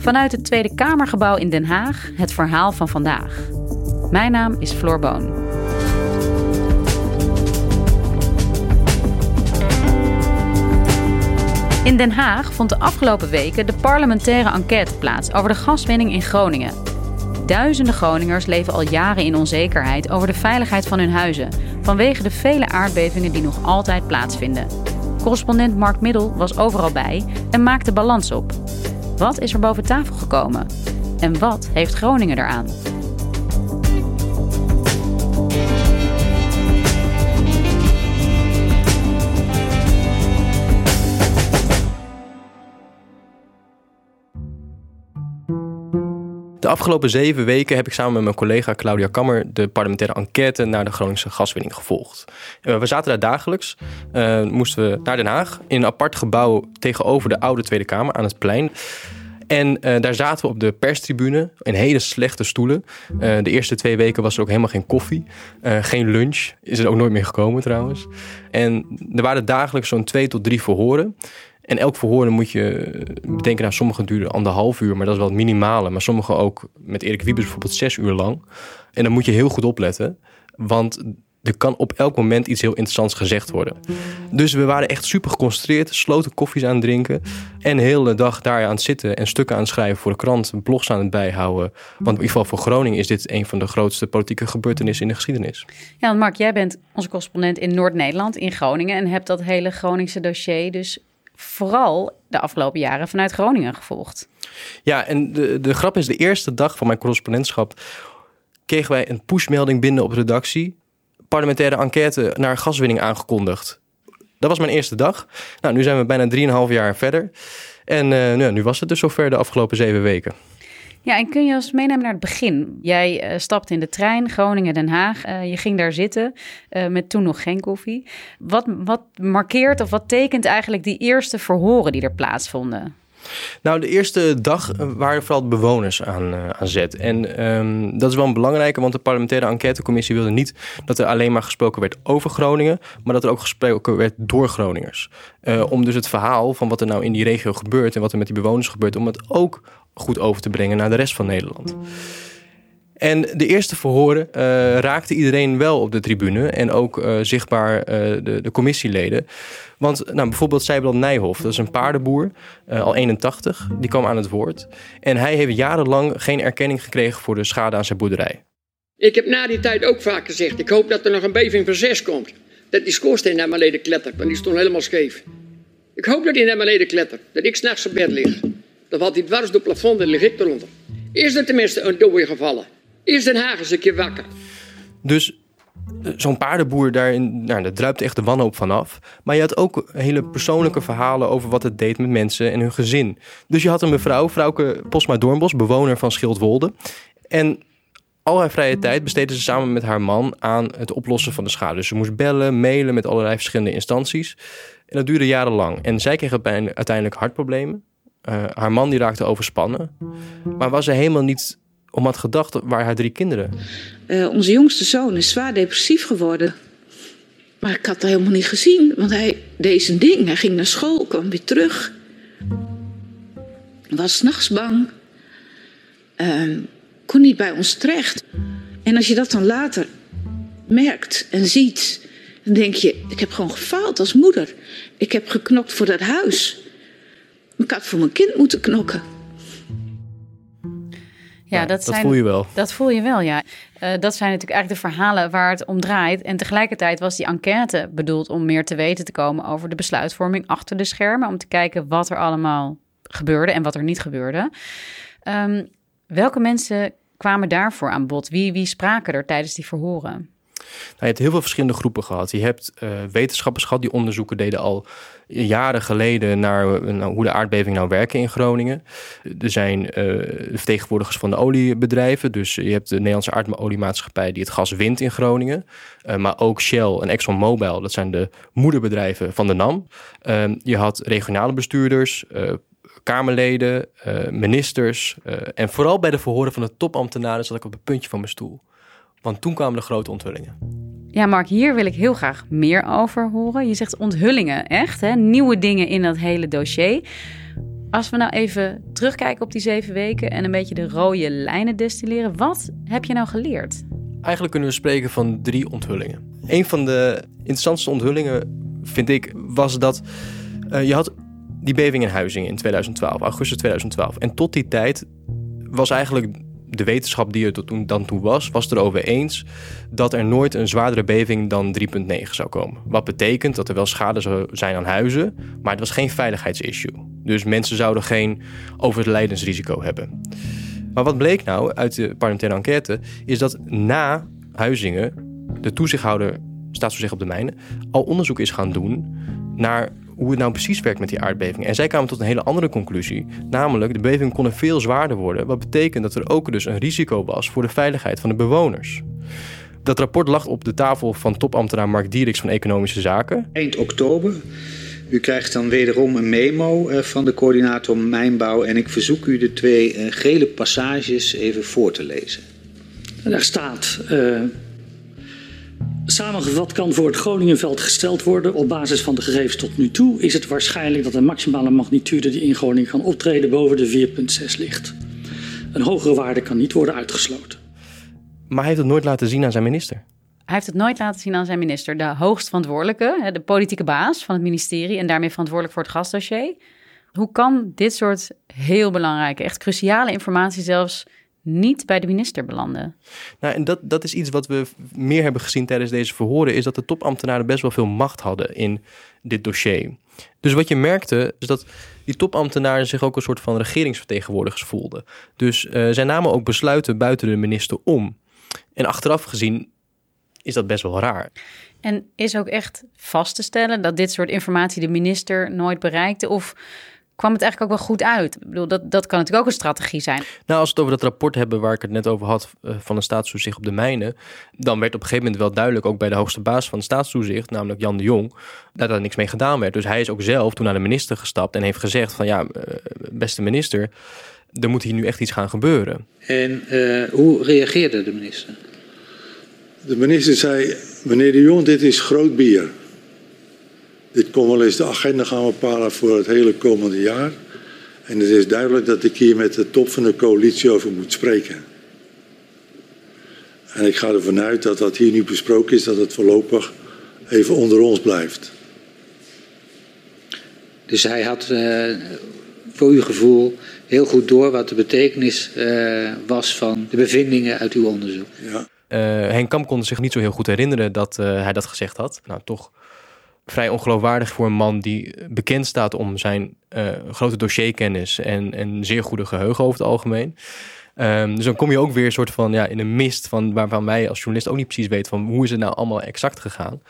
Vanuit het Tweede Kamergebouw in Den Haag het verhaal van vandaag. Mijn naam is Floor Boon. In Den Haag vond de afgelopen weken de parlementaire enquête plaats over de gaswinning in Groningen. Duizenden Groningers leven al jaren in onzekerheid over de veiligheid van hun huizen vanwege de vele aardbevingen die nog altijd plaatsvinden. Correspondent Mark Middel was overal bij en maakte balans op. Wat is er boven tafel gekomen? En wat heeft Groningen eraan? Afgelopen zeven weken heb ik samen met mijn collega Claudia Kammer de parlementaire enquête naar de Groningse gaswinning gevolgd. We zaten daar dagelijks, uh, moesten we naar Den Haag in een apart gebouw tegenover de oude Tweede Kamer aan het plein. En uh, daar zaten we op de perstribune in hele slechte stoelen. Uh, de eerste twee weken was er ook helemaal geen koffie. Geen lunch. Is er ook nooit meer gekomen trouwens. En er waren dagelijks zo'n twee tot drie verhoren. En elk verhoor moet je bedenken, nou, sommige duren anderhalf uur, maar dat is wel het minimale. Maar sommige ook, met Erik Wiebes bijvoorbeeld, zes uur lang. En dan moet je heel goed opletten, want er kan op elk moment iets heel interessants gezegd worden. Dus we waren echt super geconcentreerd, sloten koffies aan drinken en de hele dag daar aan zitten en stukken aan schrijven voor de krant, blogs aan het bijhouden. Want in ieder geval voor Groningen is dit een van de grootste politieke gebeurtenissen in de geschiedenis. Ja, Mark, jij bent onze correspondent in Noord-Nederland, in Groningen, en hebt dat hele Groningse dossier dus vooral de afgelopen jaren vanuit Groningen gevolgd. Ja, en de, de grap is, de eerste dag van mijn correspondentschap kregen wij een pushmelding binnen op redactie. Parlementaire enquête naar gaswinning aangekondigd. Dat was mijn eerste dag. Nou, nu zijn we bijna 3,5 jaar verder. En uh, nou, nu was het dus zover de afgelopen zeven weken. Ja, en kun je ons meenemen naar het begin? Jij uh, stapte in de trein Groningen-Den Haag. Uh, je ging daar zitten uh, met toen nog geen koffie. Wat, wat markeert of wat tekent eigenlijk die eerste verhoren die er plaatsvonden? Nou, de eerste dag waren vooral bewoners aan, aan zet. En um, dat is wel een belangrijke, want de parlementaire enquêtecommissie wilde niet dat er alleen maar gesproken werd over Groningen, maar dat er ook gesproken werd door Groningers. Om dus het verhaal van wat er nou in die regio gebeurt en wat er met die bewoners gebeurt, om het ook goed over te brengen naar de rest van Nederland. En de eerste verhoren uh, raakte iedereen wel op de tribune en ook uh, zichtbaar uh, de, de, commissieleden. Want nou, bijvoorbeeld Sijbrand Nijhoff, dat is een paardenboer, al 81, die kwam aan het woord. En hij heeft jarenlang geen erkenning gekregen voor de schade aan zijn boerderij. Ik heb na die tijd ook vaak gezegd, ik hoop dat er nog een beving van 6 komt. Dat die schoorsteen naar beneden klettert, want die stond helemaal scheef. Ik hoop dat hij naar beneden klettert, dat ik s'nachts op bed lig. Dan valt hij dwars door het plafond en lig ik eronder. Is er tenminste een dode gevallen? Is Den Haag eens een keer wakker? Dus zo'n paardenboer, daarin, nou, daar druipt echt de wanhoop vanaf. Maar je had ook hele persoonlijke verhalen over wat het deed met mensen en hun gezin. Dus je had een mevrouw, vrouwke Posma Doornbos, bewoner van Schildwolde. En al haar vrije tijd besteedde ze samen met haar man aan het oplossen van de schade. Dus ze moest bellen, mailen met allerlei verschillende instanties. En dat duurde jarenlang. En zij kreeg uiteindelijk hartproblemen. Uh, haar man die raakte overspannen. Maar was ze helemaal niet om had gedacht waar haar drie kinderen. Uh, onze jongste zoon is zwaar depressief geworden. Maar ik had dat helemaal niet gezien, want hij deed zijn ding. Hij ging naar school, kwam weer terug. Was s'nachts bang. Uh, kon niet bij ons terecht. En als je dat dan later merkt en ziet, dan denk je: ik heb gewoon gefaald als moeder. Ik heb geknokt voor dat huis. Ik had voor mijn kind moeten knokken. Ja, dat zijn, voel je wel. Dat voel je wel, ja. Uh, dat zijn natuurlijk eigenlijk de verhalen waar het om draait. En tegelijkertijd was die enquête bedoeld om meer te weten te komen over de besluitvorming achter de schermen. Om te kijken wat er allemaal gebeurde en wat er niet gebeurde. Um, welke mensen kwamen daarvoor aan bod? Wie, wie spraken er tijdens die verhoren? Nou, je hebt heel veel verschillende groepen gehad. Je hebt uh, wetenschappers gehad die onderzoeken deden al jaren geleden naar nou, hoe de aardbevingen nou werken in Groningen. Er zijn uh, vertegenwoordigers van de oliebedrijven. Dus je hebt de Nederlandse aardoliemaatschappij die het gas wint in Groningen. Maar ook Shell en ExxonMobil, dat zijn de moederbedrijven van de NAM. je had regionale bestuurders, Kamerleden, ministers. en vooral bij de verhoren van de topambtenaren zat ik op het puntje van mijn stoel. Want toen kwamen de grote onthullingen. Ja, Mark, hier wil ik heel graag meer over horen. Je zegt onthullingen, echt, hè? nieuwe dingen in dat hele dossier. Als we nou even terugkijken op die zeven weken en een beetje de rode lijnen destilleren, wat heb je nou geleerd? Eigenlijk kunnen we spreken van drie onthullingen. Een van de interessantste onthullingen, vind ik, was dat uh, je had die beving in Huizingen in 2012, augustus 2012. En tot die tijd was eigenlijk de wetenschap die er tot toen, dan toe was, was erover eens dat er nooit een zwaardere beving dan 3,9 zou komen. Wat betekent dat er wel schade zou zijn aan huizen, maar het was geen veiligheidsissue. Dus mensen zouden geen overlijdensrisico hebben. Maar wat bleek nou uit de parlementaire enquête, is dat na Huizingen de toezichthouder, staatstoezicht op de mijnen, al onderzoek is gaan doen naar hoe het nou precies werkt met die aardbeving. En zij kwamen tot een hele andere conclusie. Namelijk, de beving kon veel zwaarder worden. Wat betekent dat er ook dus een risico was voor de veiligheid van de bewoners. Dat rapport lag op de tafel van topambtenaar Mark Dieriks van Economische Zaken. Eind oktober. U krijgt dan wederom een memo eh, van de coördinator Mijnbouw. En ik verzoek u de twee eh, gele passages even voor te lezen. Daar staat. Uh Samengevat kan voor het Groningenveld gesteld worden op basis van de gegevens tot nu toe is het waarschijnlijk dat de maximale magnitude die in Groningen kan optreden boven de 4,6 ligt. Een hogere waarde kan niet worden uitgesloten. Maar hij heeft het nooit laten zien aan zijn minister. Hij heeft het nooit laten zien aan zijn minister, de hoogst verantwoordelijke, de politieke baas van het ministerie en daarmee verantwoordelijk voor het gasdossier. Hoe kan dit soort heel belangrijke, echt cruciale informatie zelfs niet bij de minister belanden. Nou, en dat, dat is iets wat we meer hebben gezien tijdens deze verhoren, is dat de topambtenaren best wel veel macht hadden in dit dossier. Dus wat je merkte, is dat die topambtenaren zich ook een soort van regeringsvertegenwoordigers voelden. Dus uh, zij namen ook besluiten buiten de minister om. En achteraf gezien is dat best wel raar. En is ook echt vast te stellen dat dit soort informatie de minister nooit bereikte? Of kwam het eigenlijk ook wel goed uit. Ik bedoel, dat, dat kan natuurlijk ook een strategie zijn. Nou, als we het over dat rapport hebben waar ik het net over had uh, van een staatstoezicht op de mijnen, dan werd op een gegeven moment wel duidelijk, ook bij de hoogste baas van het staatstoezicht, namelijk Jan de Jong, dat er niks mee gedaan werd. Dus hij is ook zelf toen naar de minister gestapt en heeft gezegd van ja, uh, beste minister, er moet hier nu echt iets gaan gebeuren. En uh, hoe reageerde de minister? De minister zei, meneer de Jong, dit is groot bier. Dit kon wel eens de agenda gaan bepalen voor het hele komende jaar. En het is duidelijk dat ik hier met de top van de coalitie over moet spreken. En ik ga ervan uit dat wat hier nu besproken is, dat het voorlopig even onder ons blijft. Dus hij had uh, voor uw gevoel heel goed door wat de betekenis uh, was van de bevindingen uit uw onderzoek. Ja. Uh, Henk Kamp kon zich niet zo heel goed herinneren dat hij dat gezegd had. Nou, toch vrij ongeloofwaardig voor een man die bekend staat om zijn uh, grote dossierkennis en, en zeer goede geheugen over het algemeen. Um, dus dan kom je ook weer een soort van ja, in een mist van waarvan wij als journalist ook niet precies weten van hoe is het nou allemaal exact gegaan.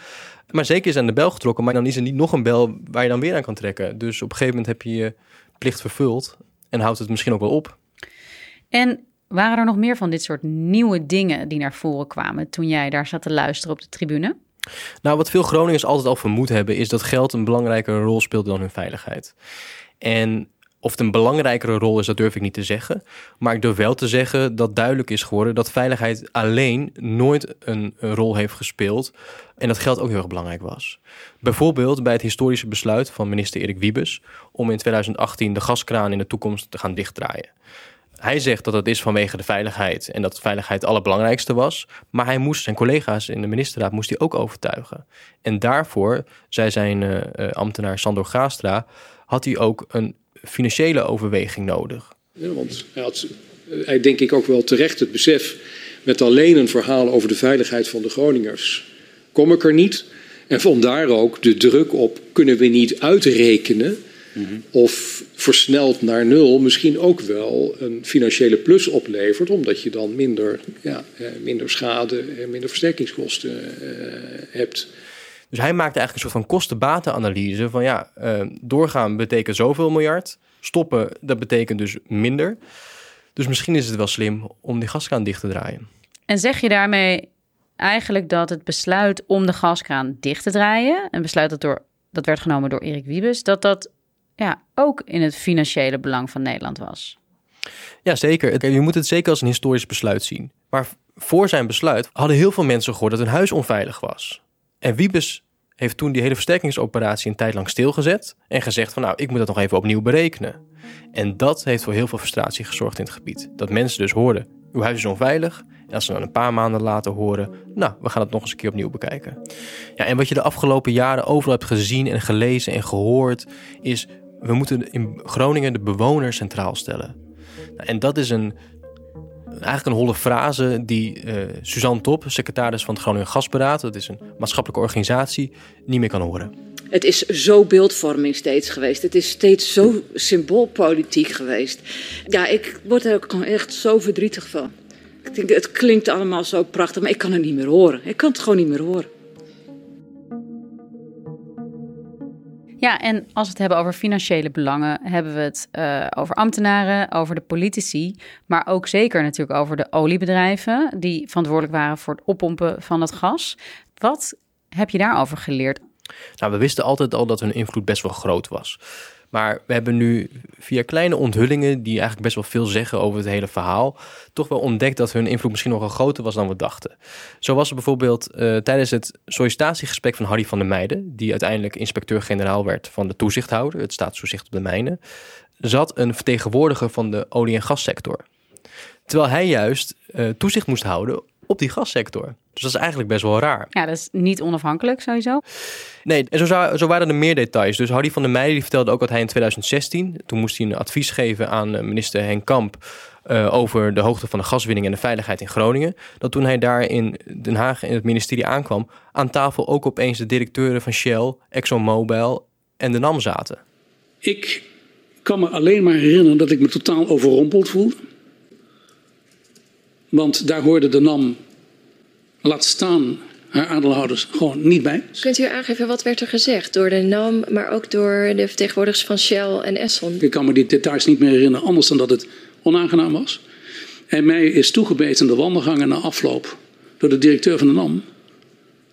Maar zeker is aan de bel getrokken, maar dan is er niet nog een bel waar je dan weer aan kan trekken. Dus op een gegeven moment heb je je plicht vervuld en houdt het misschien ook wel op. En waren er nog meer van dit soort nieuwe dingen die naar voren kwamen toen jij daar zat te luisteren op de tribune? Nou, wat veel Groningers altijd al vermoed hebben, is dat geld een belangrijkere rol speelt dan hun veiligheid. En of het een belangrijkere rol is, dat durf ik niet te zeggen. Maar ik durf wel te zeggen dat duidelijk is geworden dat veiligheid alleen nooit een, rol heeft gespeeld. En dat geld ook heel erg belangrijk was. Bijvoorbeeld bij het historische besluit van minister Erik Wiebes om in 2018 de gaskraan in de toekomst te gaan dichtdraaien. Hij zegt dat dat is vanwege de veiligheid en dat veiligheid het allerbelangrijkste was. Maar hij moest zijn collega's in de ministerraad moest hij ook overtuigen. En daarvoor, zei zijn uh, ambtenaar Sandor Gaastra, had hij ook een financiële overweging nodig. Ja, want hij had hij denk ik ook wel terecht het besef met alleen een verhaal over de veiligheid van de Groningers kom ik er niet. En vandaar ook de druk op kunnen we niet uitrekenen of versneld naar nul misschien ook wel een financiële plus oplevert, omdat je dan minder, ja, eh, minder schade en minder versterkingskosten uh, hebt. Dus hij maakte eigenlijk een soort van kosten-batenanalyse van ja, uh, doorgaan betekent zoveel miljard, stoppen dat betekent dus minder. Dus misschien is het wel slim om die gaskraan dicht te draaien. En zeg je daarmee eigenlijk dat het besluit om de gaskraan dicht te draaien, een besluit dat, door, dat werd genomen door Erik Wiebes, dat dat ja, ook in het financiële belang van Nederland was. Ja, zeker. Je moet het zeker als een historisch besluit zien. Maar voor zijn besluit hadden heel veel mensen gehoord dat hun huis onveilig was. En Wiebes heeft toen die hele versterkingsoperatie een tijd lang stilgezet en gezegd van nou, ik moet dat nog even opnieuw berekenen. En dat heeft voor heel veel frustratie gezorgd in het gebied. Dat mensen dus hoorden, uw huis is onveilig. En als ze dan een paar maanden later horen, nou, we gaan het nog eens een keer opnieuw bekijken. Ja, en wat je de afgelopen jaren overal hebt gezien en gelezen en gehoord, is we moeten in Groningen de bewoner centraal stellen. Nou, en dat is een, eigenlijk een holle frase die uh, Suzanne Top, secretaris van het Groningen Gasberaad, dat is een maatschappelijke organisatie, niet meer kan horen. Het is zo beeldvorming steeds geweest. Het is steeds zo symboolpolitiek geweest. Ja, ik word er ook echt zo verdrietig van. Ik denk, het klinkt allemaal zo prachtig, maar ik kan het niet meer horen. Ik kan het gewoon niet meer horen. Ja, en als we het hebben over financiële belangen, hebben we het uh, over ambtenaren, over de politici, maar ook zeker natuurlijk over de oliebedrijven die verantwoordelijk waren voor het oppompen van het gas. Wat heb je daarover geleerd? Nou, we wisten altijd al dat hun invloed best wel groot was. Maar we hebben nu via kleine onthullingen, die eigenlijk best wel veel zeggen over het hele verhaal, toch wel ontdekt dat hun invloed misschien nogal groter was dan we dachten. Zo was er bijvoorbeeld uh, tijdens het sollicitatiegesprek van Harry van der Meijden, die uiteindelijk inspecteur-generaal werd van de toezichthouder, het staatstoezicht op de mijnen, zat een vertegenwoordiger van de olie- en gassector. Terwijl hij juist uh, toezicht moest houden op die gassector. Dus dat is eigenlijk best wel raar. Ja, dat is niet onafhankelijk sowieso. Nee, en zo, zou, zo waren er meer details. Dus Hardy van der Meijden die vertelde ook dat hij in 2016... toen moest hij een advies geven aan eh, minister Henk Kamp... Uh, over de hoogte van de gaswinning en de veiligheid in Groningen. Dat toen hij daar in Den Haag in het ministerie aankwam... aan tafel ook opeens de directeuren van Shell, ExxonMobil en de NAM zaten. Ik kan me alleen maar herinneren dat ik me totaal overrompeld voelde. Want daar hoorde de NAM, laat staan haar aandeelhouders, gewoon niet bij. Kunt u aangeven wat werd er gezegd door de NAM, maar ook door de vertegenwoordigers van Shell en Esson? Ik kan me die details niet meer herinneren, anders dan dat het onaangenaam was. En mij is toegebeten de wandelgangen na afloop door de directeur van de NAM.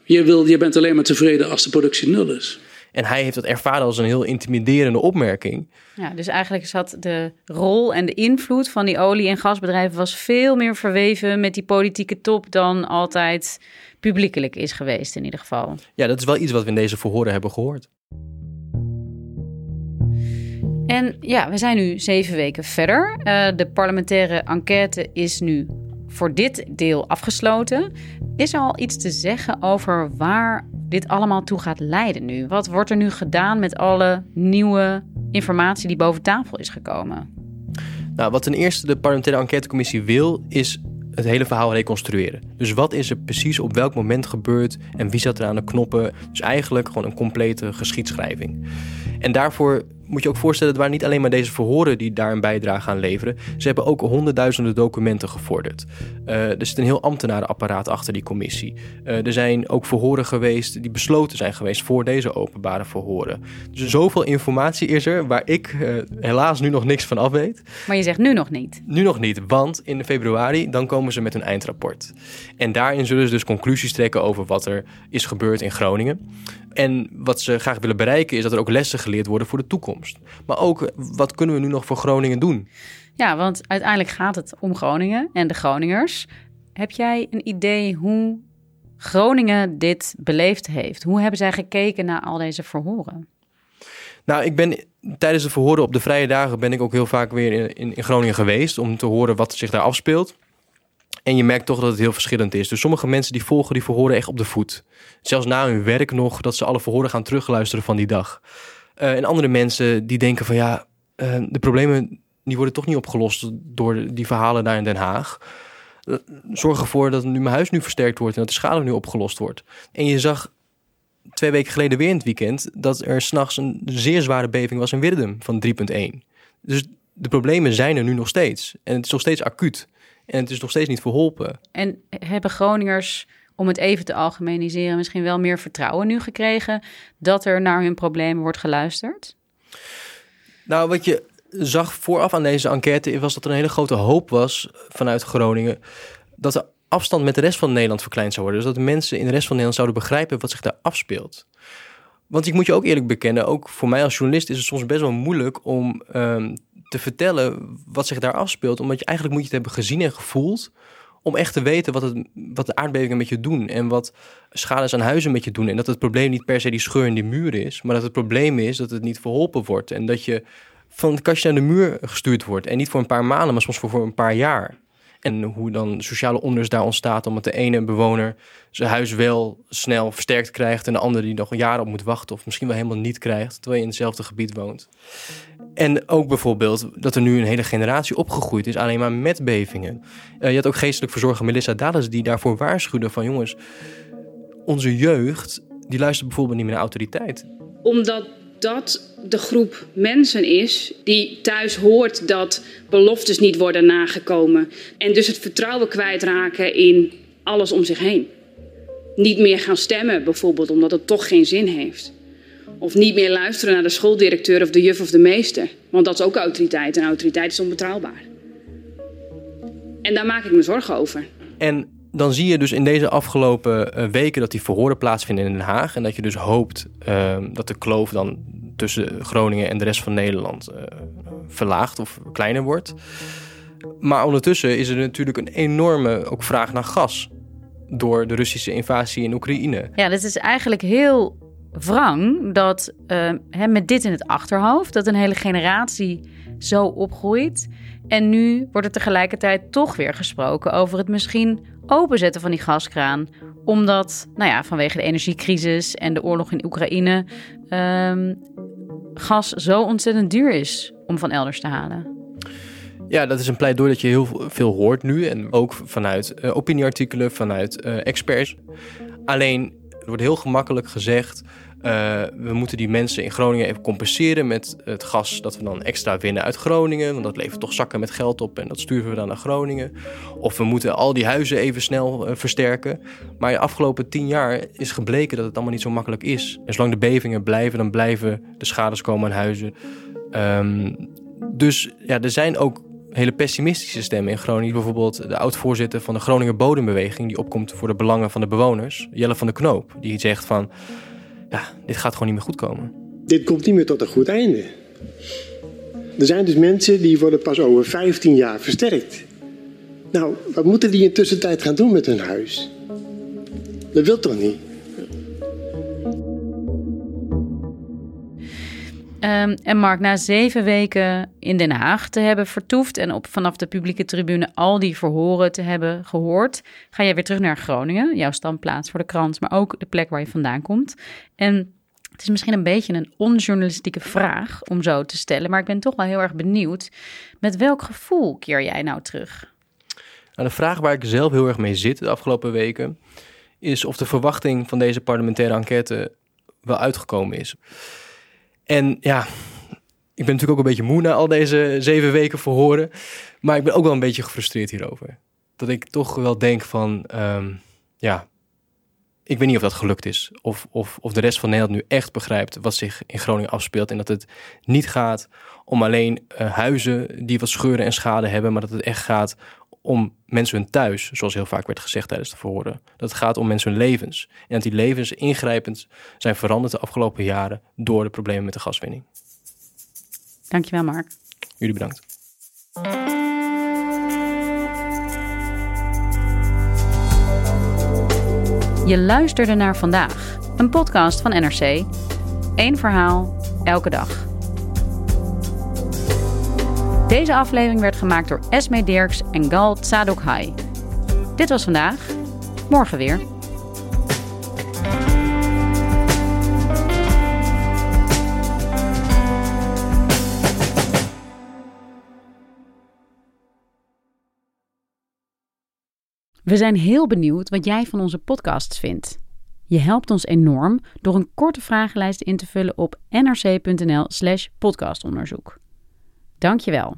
Je, wil, je bent alleen maar tevreden als de productie nul is. En hij heeft dat ervaren als een heel intimiderende opmerking. Ja, dus eigenlijk zat de rol en de invloed van die olie- en gasbedrijven was veel meer verweven met die politieke top dan altijd publiekelijk is geweest in ieder geval. Ja, dat is wel iets wat we in deze verhoren hebben gehoord. En ja, we zijn nu zeven weken verder. Uh, de parlementaire enquête is nu voor dit deel afgesloten. Is er al iets te zeggen over waar dit allemaal toe gaat leiden nu? Wat wordt er nu gedaan met alle nieuwe informatie die boven tafel is gekomen? Nou, wat ten eerste de parlementaire enquêtecommissie wil, is het hele verhaal reconstrueren. Dus wat is er precies op welk moment gebeurd en wie zat er aan de knoppen? Dus eigenlijk gewoon een complete geschiedschrijving. En daarvoor moet je ook voorstellen, het waren niet alleen maar deze verhoren die daar een bijdrage aan leveren. Ze hebben ook honderdduizenden documenten gevorderd. Uh, er zit een heel ambtenarenapparaat achter die commissie. Uh, er zijn ook verhoren geweest die besloten zijn geweest voor deze openbare verhoren. Dus zoveel informatie is er waar ik uh, helaas nu nog niks van af weet. Maar je zegt nu nog niet? Nu nog niet, want in februari dan komen ze met een eindrapport. En daarin zullen ze dus conclusies trekken over wat er is gebeurd in Groningen. En wat ze graag willen bereiken is dat er ook lessen geleerd worden voor de toekomst. Maar ook wat kunnen we nu nog voor Groningen doen? Ja, want uiteindelijk gaat het om Groningen en de Groningers. Heb jij een idee hoe Groningen dit beleefd heeft? Hoe hebben zij gekeken naar al deze verhoren? Nou, ik ben tijdens de verhoren op de vrije dagen ben ik ook heel vaak weer in, in Groningen geweest om te horen wat zich daar afspeelt. En je merkt toch dat het heel verschillend is. Dus sommige mensen die volgen die verhoren echt op de voet. Zelfs na hun werk nog, dat ze alle verhoren gaan terugluisteren van die dag. Uh, en andere mensen die denken van ja, uh, de problemen die worden toch niet opgelost door die verhalen daar in Den Haag. Eh, zorg ervoor dat nu mijn huis nu versterkt wordt en dat de schade nu opgelost wordt. En je zag twee weken geleden weer in het weekend dat er s'nachts een zeer zware beving was in Wirdum van 3,1. Dus de problemen zijn er nu nog steeds. En het is nog steeds acuut. En het is nog steeds niet verholpen. En hebben Groningers, om het even te algemeniseren, misschien wel meer vertrouwen nu gekregen dat er naar hun problemen wordt geluisterd? Nou, wat je zag vooraf aan deze enquête was dat er een hele grote hoop was vanuit Groningen dat de afstand met de rest van Nederland verkleind zou worden. Dus dat de mensen in de rest van Nederland zouden begrijpen wat zich daar afspeelt. Want ik moet je ook eerlijk bekennen, ook voor mij als journalist is het soms best wel moeilijk om um, te vertellen wat zich daar afspeelt. Omdat je eigenlijk moet je het hebben gezien en gevoeld. Om echt te weten wat, het, wat de aardbevingen met je doen. En wat schades aan huizen met je doen. En dat het probleem niet per se die scheur in die muur is. Maar dat het probleem is dat het niet verholpen wordt. En dat je van het kastje naar de muur gestuurd wordt. En niet voor een paar maanden, maar soms voor, voor een paar jaar. Hoe dan sociale onrust daar ontstaat, omdat de ene bewoner zijn huis wel snel versterkt krijgt en de andere die nog jaren op moet wachten of misschien wel helemaal niet krijgt, terwijl je in hetzelfde gebied woont. En ook bijvoorbeeld dat er nu een hele generatie opgegroeid is alleen maar met bevingen. Uh, je had ook geestelijk verzorger Melissa Dallas die daarvoor waarschuwde van jongens, onze jeugd die luistert bijvoorbeeld niet meer naar autoriteit. Omdat dat de groep mensen is die thuis hoort dat beloftes niet worden nagekomen. En dus het vertrouwen kwijtraken in alles om zich heen. Niet meer gaan stemmen bijvoorbeeld omdat het toch geen zin heeft. Of niet meer luisteren naar de schooldirecteur of de juf of de meester. Want dat is ook autoriteit en autoriteit is onbetrouwbaar. En daar maak ik me zorgen over. En dan zie je dus in deze afgelopen eh, weken dat die verhoren plaatsvinden in Den Haag. En dat je dus hoopt uh, dat de kloof dan tussen Groningen en de rest van Nederland verlaagt of kleiner wordt. Maar ondertussen is er natuurlijk een enorme ook vraag naar gas door de Russische invasie in Oekraïne. Ja, dit is eigenlijk heel wrang dat uh, met dit in het achterhoofd, dat een hele generatie zo opgroeit. En nu wordt er tegelijkertijd toch weer gesproken over het misschien openzetten van die gaskraan. Omdat, nou ja, vanwege de energiecrisis en de oorlog in Oekraïne, um, gas zo ontzettend duur is om van elders te halen. Ja, dat is een pleidooi dat je heel veel hoort nu. En ook vanuit uh, opinieartikelen, vanuit uh, experts. Alleen, wordt heel gemakkelijk gezegd... Uh, we moeten die mensen in Groningen even compenseren met het gas dat we dan extra winnen uit Groningen. Want dat levert toch zakken met geld op en dat sturen we dan naar Groningen. Of we moeten al die huizen even snel uh, versterken. Maar de afgelopen tien jaar is gebleken dat het allemaal niet zo makkelijk is. En zolang de bevingen blijven, dan blijven de schades komen aan huizen. Um, dus ja, er zijn ook hele pessimistische stemmen in Groningen. Bijvoorbeeld de oud-voorzitter van de Groninger Bodembeweging... die opkomt voor de belangen van de bewoners, Jelle van de Knoop. Die zegt van ja, dit gaat gewoon niet meer goed komen. Dit komt niet meer tot een goed einde. Er zijn dus mensen die worden pas over 15 jaar versterkt. Nou, wat moeten die in tussentijd gaan doen met hun huis? Dat wil toch niet? Um, en Mark, na zeven weken in Den Haag te hebben vertoefd en op, vanaf de publieke tribune al die verhoren te hebben gehoord, ga jij weer terug naar Groningen, jouw standplaats voor de krant, maar ook de plek waar je vandaan komt. En het is misschien een beetje een onjournalistieke vraag om zo te stellen, maar ik ben toch wel heel erg benieuwd. Met welk gevoel keer jij nou terug? Nou, de vraag waar ik zelf heel erg mee zit de afgelopen weken is of de verwachting van deze parlementaire enquête wel uitgekomen is. En ja, ik ben natuurlijk ook een beetje moe na al deze zeven weken verhoren. Maar ik ben ook wel een beetje gefrustreerd hierover. Dat ik toch wel denk van, um, ja, ik weet niet of dat gelukt is. Of, of, of de rest van Nederland nu echt begrijpt wat zich in Groningen afspeelt. En dat het niet gaat om alleen uh, huizen die wat scheuren en schade hebben. Maar dat het echt gaat om mensen hun thuis, zoals heel vaak werd gezegd tijdens de verhoren. Dat het gaat om mensen hun levens. En dat die levens ingrijpend zijn veranderd de afgelopen jaren door de problemen met de gaswinning. Dankjewel, Mark. Jullie bedankt. Je luisterde naar vandaag, een podcast van NRC. Eén verhaal, elke dag. Deze aflevering werd gemaakt door Esme Dirks en Gal Tsadokhai. Dit was vandaag. Morgen weer. We zijn heel benieuwd wat jij van onze podcasts vindt. Je helpt ons enorm door een korte vragenlijst in te vullen op nrc.nl/podcastonderzoek. Dankjewel.